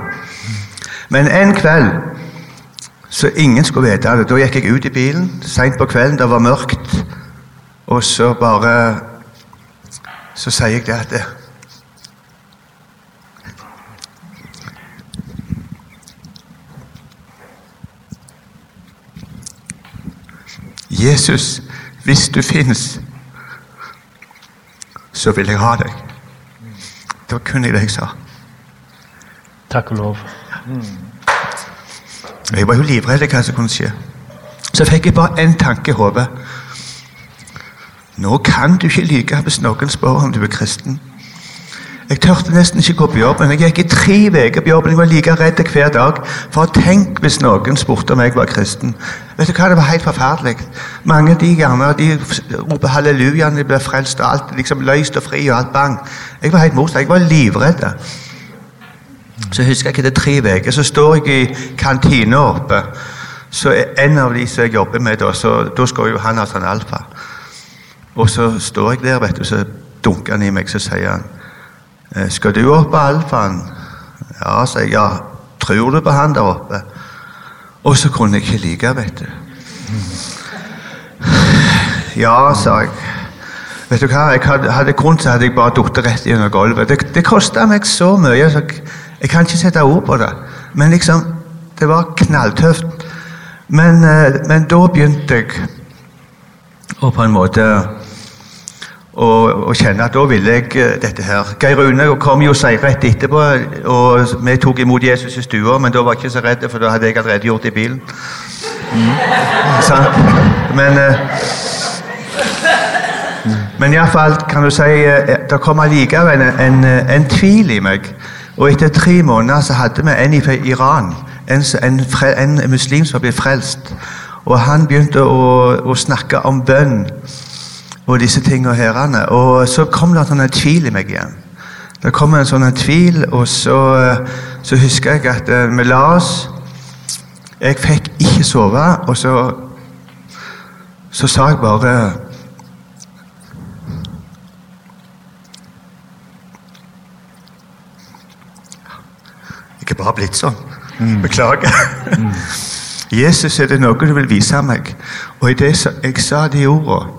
Men en kveld så ingen skulle vite det. Da gikk jeg ut i bilen seint på kvelden, det var mørkt. Og så bare Så sier jeg det at Jesus, hvis du fins, så vil jeg ha deg. Det var kun det jeg sa. Takk og lov. Jeg var jo livredd hva som kunne skje. Så fikk jeg bare én tanke i hodet. Nå kan du ikke lyve hvis noen spør om du er kristen. Jeg tørte nesten ikke gå på jobb, men Jeg gikk i tre uker på jobb. Jeg var like redd hver dag. For tenk hvis noen spurte om jeg var kristen. Vet du hva, Det var helt forferdelig. Mange de gjerne, de roper halleluja når de blir frelst. og Alt liksom løst og fri og alt bang. Jeg var helt motsatt. Jeg var livredd. Så husker jeg etter tre uker så står jeg i kantina oppe. Så er en av de som jeg jobber med, da, så da skal jo han ha sånn alfa. Og så står jeg der, vet du, så dunker han i meg, så sier han «Eh, Skal du opp på alfaen? Ja, sa jeg. Ja. Tror du på han der oppe? Og så kunne jeg ikke like, vet du. Ja, sa jeg. Vet du hva, jeg hadde, hadde kunnet, så hadde jeg bare falt rett gjennom gulvet. Det, det kosta meg så mye. Så jeg, jeg kan ikke sette ord på det. Men liksom, det var knalltøft. Men, eh, men da begynte jeg å på en måte å, og kjenne at da ville jeg eh, dette her. Geir Rune kom jo seg rett etterpå, og vi tok imot Jesus i stua, men da var jeg ikke så redd, for da hadde jeg allerede gjort det i bilen. Sant? Men eh, men iallfall kan du si eh, det kom allikevel en, en, en tvil i meg. Og etter tre måneder så hadde vi en fra Iran, en, en muslim som ble frelst. Og han begynte å, å snakke om bønn og disse tingene herrene. Og så kom det en sånn tvil i meg igjen. Det kom en sånn tvil, og så, så husker jeg at vi la oss. Jeg fikk ikke sove, og så, så sa jeg bare Jeg er bare blitt sånn. Beklager. Jesus, er det noe du vil vise meg? Og i det jeg sa de ordene,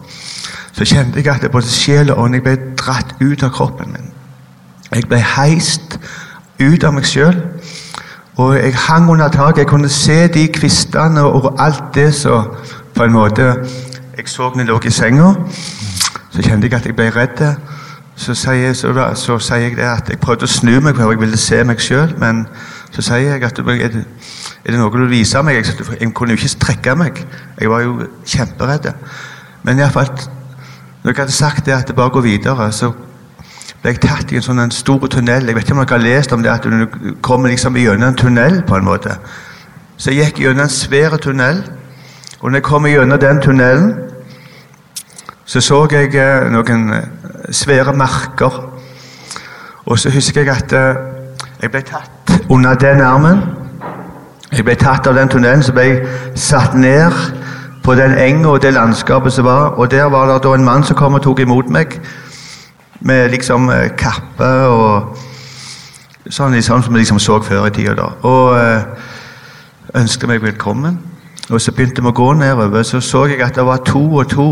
så kjente jeg at det både sjel og ånd jeg ble dratt ut av kroppen min. Jeg ble heist ut av meg sjøl. Og jeg hang under taket. Jeg kunne se de kvistene og alt det som på en måte Jeg så når jeg lå i senga. Så kjente jeg at jeg ble redd. Så sier, så, da, så sier jeg det at jeg prøvde å snu meg, for jeg ville se meg sjøl. Men så sier jeg at er det, er det noe du vil vise meg? Jeg, jeg kunne jo ikke strekke meg. Jeg var jo kjemperedd. Men iallfall Når jeg hadde sagt det at det bare går videre, så ble jeg tatt i en sånn en stor tunnel. Jeg vet ikke om dere har lest om det at du kommer liksom gjennom en tunnel. på en måte. Så jeg gikk gjennom en svær tunnel. Og når jeg kom gjennom den tunnelen, så så jeg eh, noen eh, svære marker. Og så husker jeg at eh, jeg ble tatt under den armen. Jeg ble tatt av den tunnelen, så ble jeg satt ned på den enga og det landskapet som var. Og der var det da en mann som kom og tok imot meg med liksom eh, kappe og sånn, sånn som vi liksom så før i tida. da. Og eh, ønsket meg velkommen. Og så begynte vi å gå nedover, så så jeg at det var to og to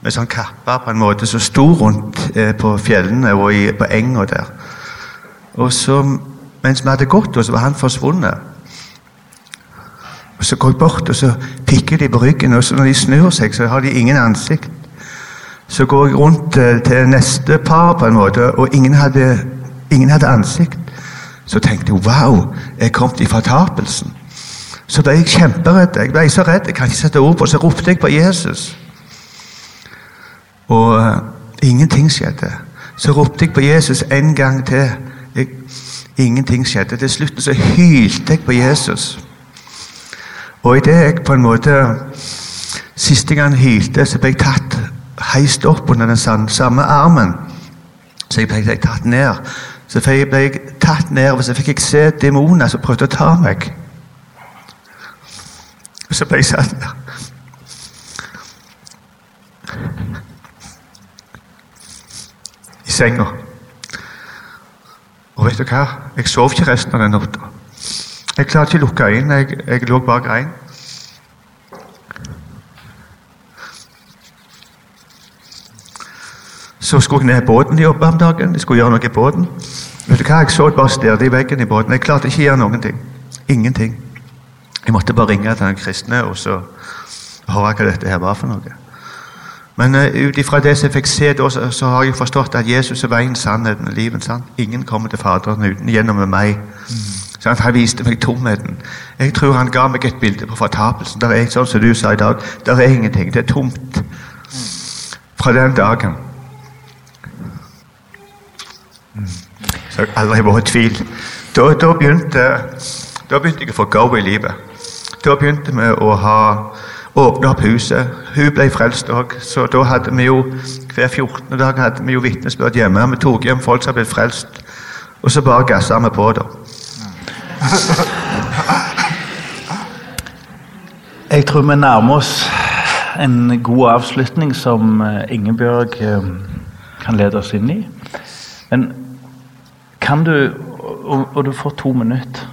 med sånn kapper på en måte som sto rundt eh, på fjellene og på enga der. Og så, mens vi hadde gått, så var han forsvunnet. Og Så går jeg bort og så pikker de på ryggen, og så når de snur seg, så har de ingen ansikt. Så går jeg rundt eh, til neste par, på en måte, og ingen hadde, ingen hadde ansikt. Så tenkte jeg wow, jeg kom til fortapelsen. Så ble jeg kjemperedd. Jeg ble så redd, jeg kan ikke sette ord på Så ropte jeg på Jesus. Og uh, ingenting skjedde. Så ropte jeg på Jesus en gang til. Jeg, ingenting skjedde. Til slutten så hylte jeg på Jesus. Og idet jeg på en måte Siste gang hylte, så ble jeg tatt heist opp under den samme armen. Så jeg ble tatt ned. Så ble jeg tatt ned, og så fikk jeg se demoner som prøvde å ta meg. Og så ble jeg satt der. I senga. Og vet du hva? Jeg sov ikke resten av den natta. Jeg klarte ikke å lukke øynene. Jeg, jeg lå og grein. Så skulle jeg ned båten og jobbe om dagen. Jeg skulle gjøre noe i båten. Vet du hva? Jeg så bare stirret i veggen i båten. Jeg klarte ikke å gjøre noen ting. Ingenting. Jeg måtte bare ringe til den kristne og så høre hva dette her var for noe. Men uh, ut ifra det som jeg fikk se da, så, har jeg forstått at Jesus er veien, sannheten livet. Sant? Ingen kommer til Faderen uten gjennom meg. Mm. Sånn, han viste meg tomheten. Jeg tror han ga meg et bilde på fortapelsen. Der er, sånn som du sa i dag, der er ingenting. Det er tomt. Fra den dagen. Mm. Så jeg aldri vært i tvil. Da, da, begynte, da begynte jeg å få go i livet. Da begynte vi å ha åpne opp huset. Hun ble frelst òg, så da hadde vi jo hver 14. dag hadde vi jo vitnesbyrd hjemme. Vi tok hjem folk som hadde blitt frelst, og så bare gassa vi på, da. Jeg tror vi nærmer oss en god avslutning som eh, Ingebjørg eh, kan lede oss inn i. Men kan du og, og, du får to minutter.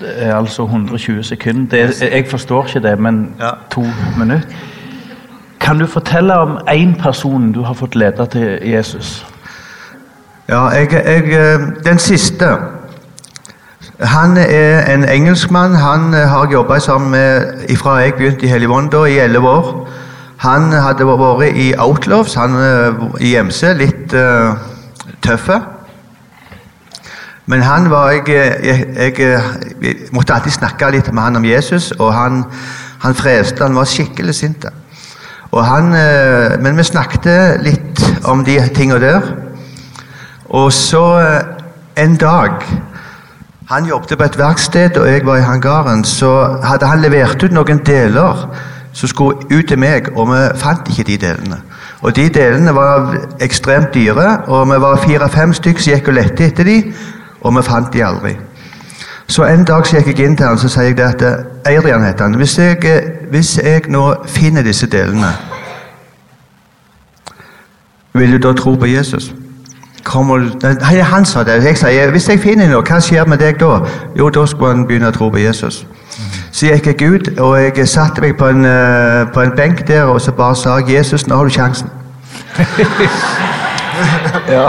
Det er altså 120 sekunder. Det, jeg forstår ikke det, men to minutter. Kan du fortelle om én person du har fått lede til Jesus? Ja, jeg, jeg, eh, Den siste Han er en engelskmann. Han eh, har jobba sammen med fra jeg begynte i Helligvånda i elleve år. Han hadde vært i Outlaws, han eh, i MC, litt uh, tøffe. Men han var jeg, jeg, jeg, jeg, måtte alltid snakke litt med han om Jesus, og han, han freste. Han var skikkelig sint. Han, uh, men vi snakket litt om de tingene der. Og så uh, en dag Han jobbet på et verksted, og jeg var i hangaren. Så hadde han levert ut noen deler som skulle ut til meg, og vi fant ikke de delene. Og de delene var ekstremt dyre, og vi var fire-fem stykker som gikk og lette etter de, og vi fant de aldri. Så en dag så gikk jeg inn til han så sier jeg det at Eirian heter han. Hvis jeg, hvis jeg nå finner disse delene, vil du da tro på Jesus? Kommer, nei, han sa det. Jeg sier hvis jeg finner noe, hva skjer med deg da? Jo, da skulle han begynne å tro på Jesus. Så gikk jeg ut, og jeg satte meg på en, eh, på en benk der og så bare sa Jesus, nå har du sjansen. ja.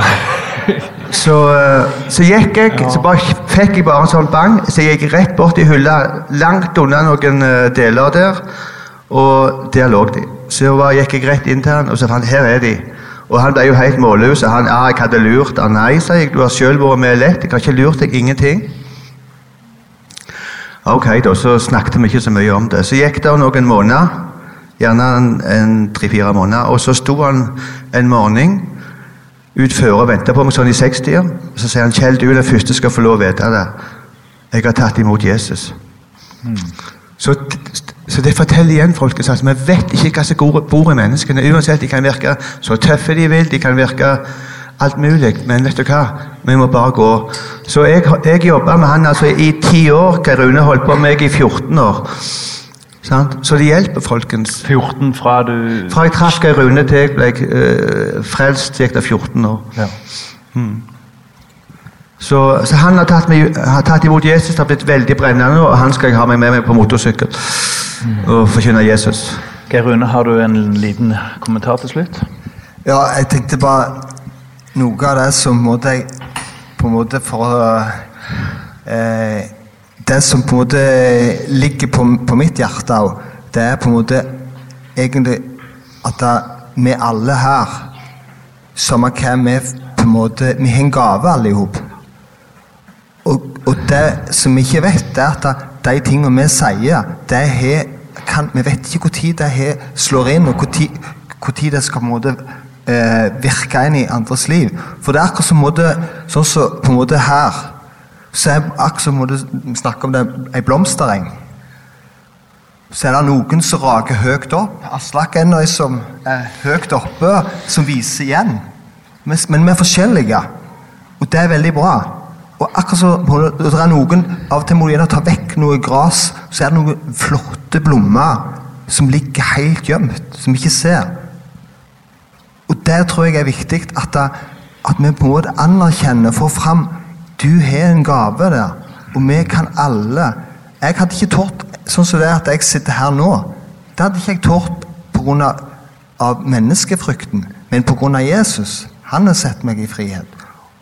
Så, eh, så gikk jeg, så bare fikk jeg bare en sånn bang. Så jeg gikk rett bort i hylla, langt unna noen eh, deler der. Og der lå de. Så jeg gikk jeg rett inn til han og så fant her er de. Og han ble jo helt målløs. Han ja, jeg hadde lurt Ah, Nei, sa jeg. Du har sjøl vært med lett. Jeg har ikke lurt deg ingenting. Ok, da, så snakket vi ikke så mye om det. Så gikk det noen måneder. Gjerne tre-fire måneder. Og så sto han en morgen utfører og venta på meg sånn i 60 år. Så sier han Kjell, du er den første skal få lov å vite det. Jeg har tatt imot Jesus. Mm. Så, så, det forteller igjen folkens at vi vet ikke hva som bor i menneskene. Uansett, De kan virke så tøffe de vil, de kan virke alt mulig, men vet du hva? Vi må bare gå. Så jeg, jeg jobba med han altså i ti år. Rune holdt på med meg i 14 år. Så det hjelper, folkens. 14 fra du Fra jeg traff Geir Rune til jeg ble uh, frelst, gikk det 14 år. Ja. Hmm. Så, så, han har tatt, meg, har tatt, imot Jesus, har blitt veldig brennende, og han skal jeg ha meg med meg på motorsykkel og forkynne Jesus. Geir Rune, har du en liten kommentar til slutt? Ja, jeg tenkte bare Noe av det som måtte jeg På en måte for eh, Det som på en måte ligger på, på mitt hjerte òg, det er på en måte egentlig at det, vi alle her Samme hva vi på en måte Vi har en gave, alle i hop. Og, det som vi ikke vet, det er at de tingene vi sier, det har kan, Vi vet ikke når det har slår inn, og når det skal på en måte eh, virke inn i andres liv. For det er akkurat som måte, sånn så, på en måte her så er akkurat som Vi snakker om det ei blomstereng. Så er det noen som raker høyt opp. Aslak er en som er høyt oppe, som viser igjen. Men vi er forskjellige, og det er veldig bra. Og akkurat så, det er noen, Av og til må du gjerne ta vekk noe gress, så er det noen flotte blomster som ligger helt gjemt, som vi ikke ser. Og det tror jeg er viktig, at, at vi på en måte anerkjenner, får fram Du har en gave der, og vi kan alle Jeg hadde ikke tort sånn som det er at jeg sitter her nå. Det hadde ikke jeg tort pga. av menneskefrykten, men pga. Jesus. Han har sett meg i frihet.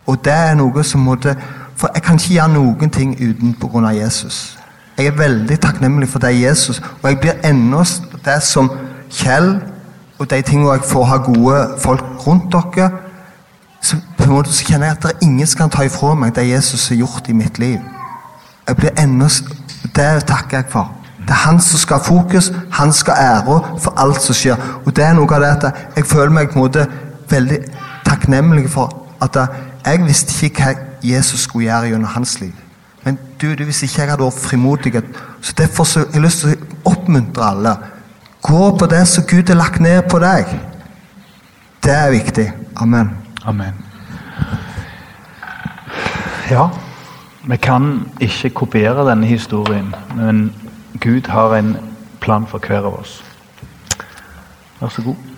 Og det er noe som måtte For jeg kan ikke gjøre noen ting uten pga. Jesus. Jeg er veldig takknemlig for det Jesus, og jeg blir ennå det som Kjell og de tingene jeg får ha gode folk rundt dere, så på en måte så kjenner jeg at det er ingen som kan ta ifra meg det Jesus har gjort i mitt liv. Jeg blir ennå, Det takker jeg for. Det er han som skal ha fokus, han skal ha ære for alt som skjer. Og det er noe av det at jeg føler meg på en måte veldig takknemlig for at jeg visste ikke hva Jesus skulle gjøre gjennom hans liv. Men du, du hvis ikke jeg hadde vært frimodig Så derfor så har jeg lyst til å oppmuntre alle. Gå på det som Gud har lagt ned på deg. Det er viktig. Amen. Amen. Ja, vi kan ikke kopiere denne historien, men Gud har en plan for hver av oss. Vær så god.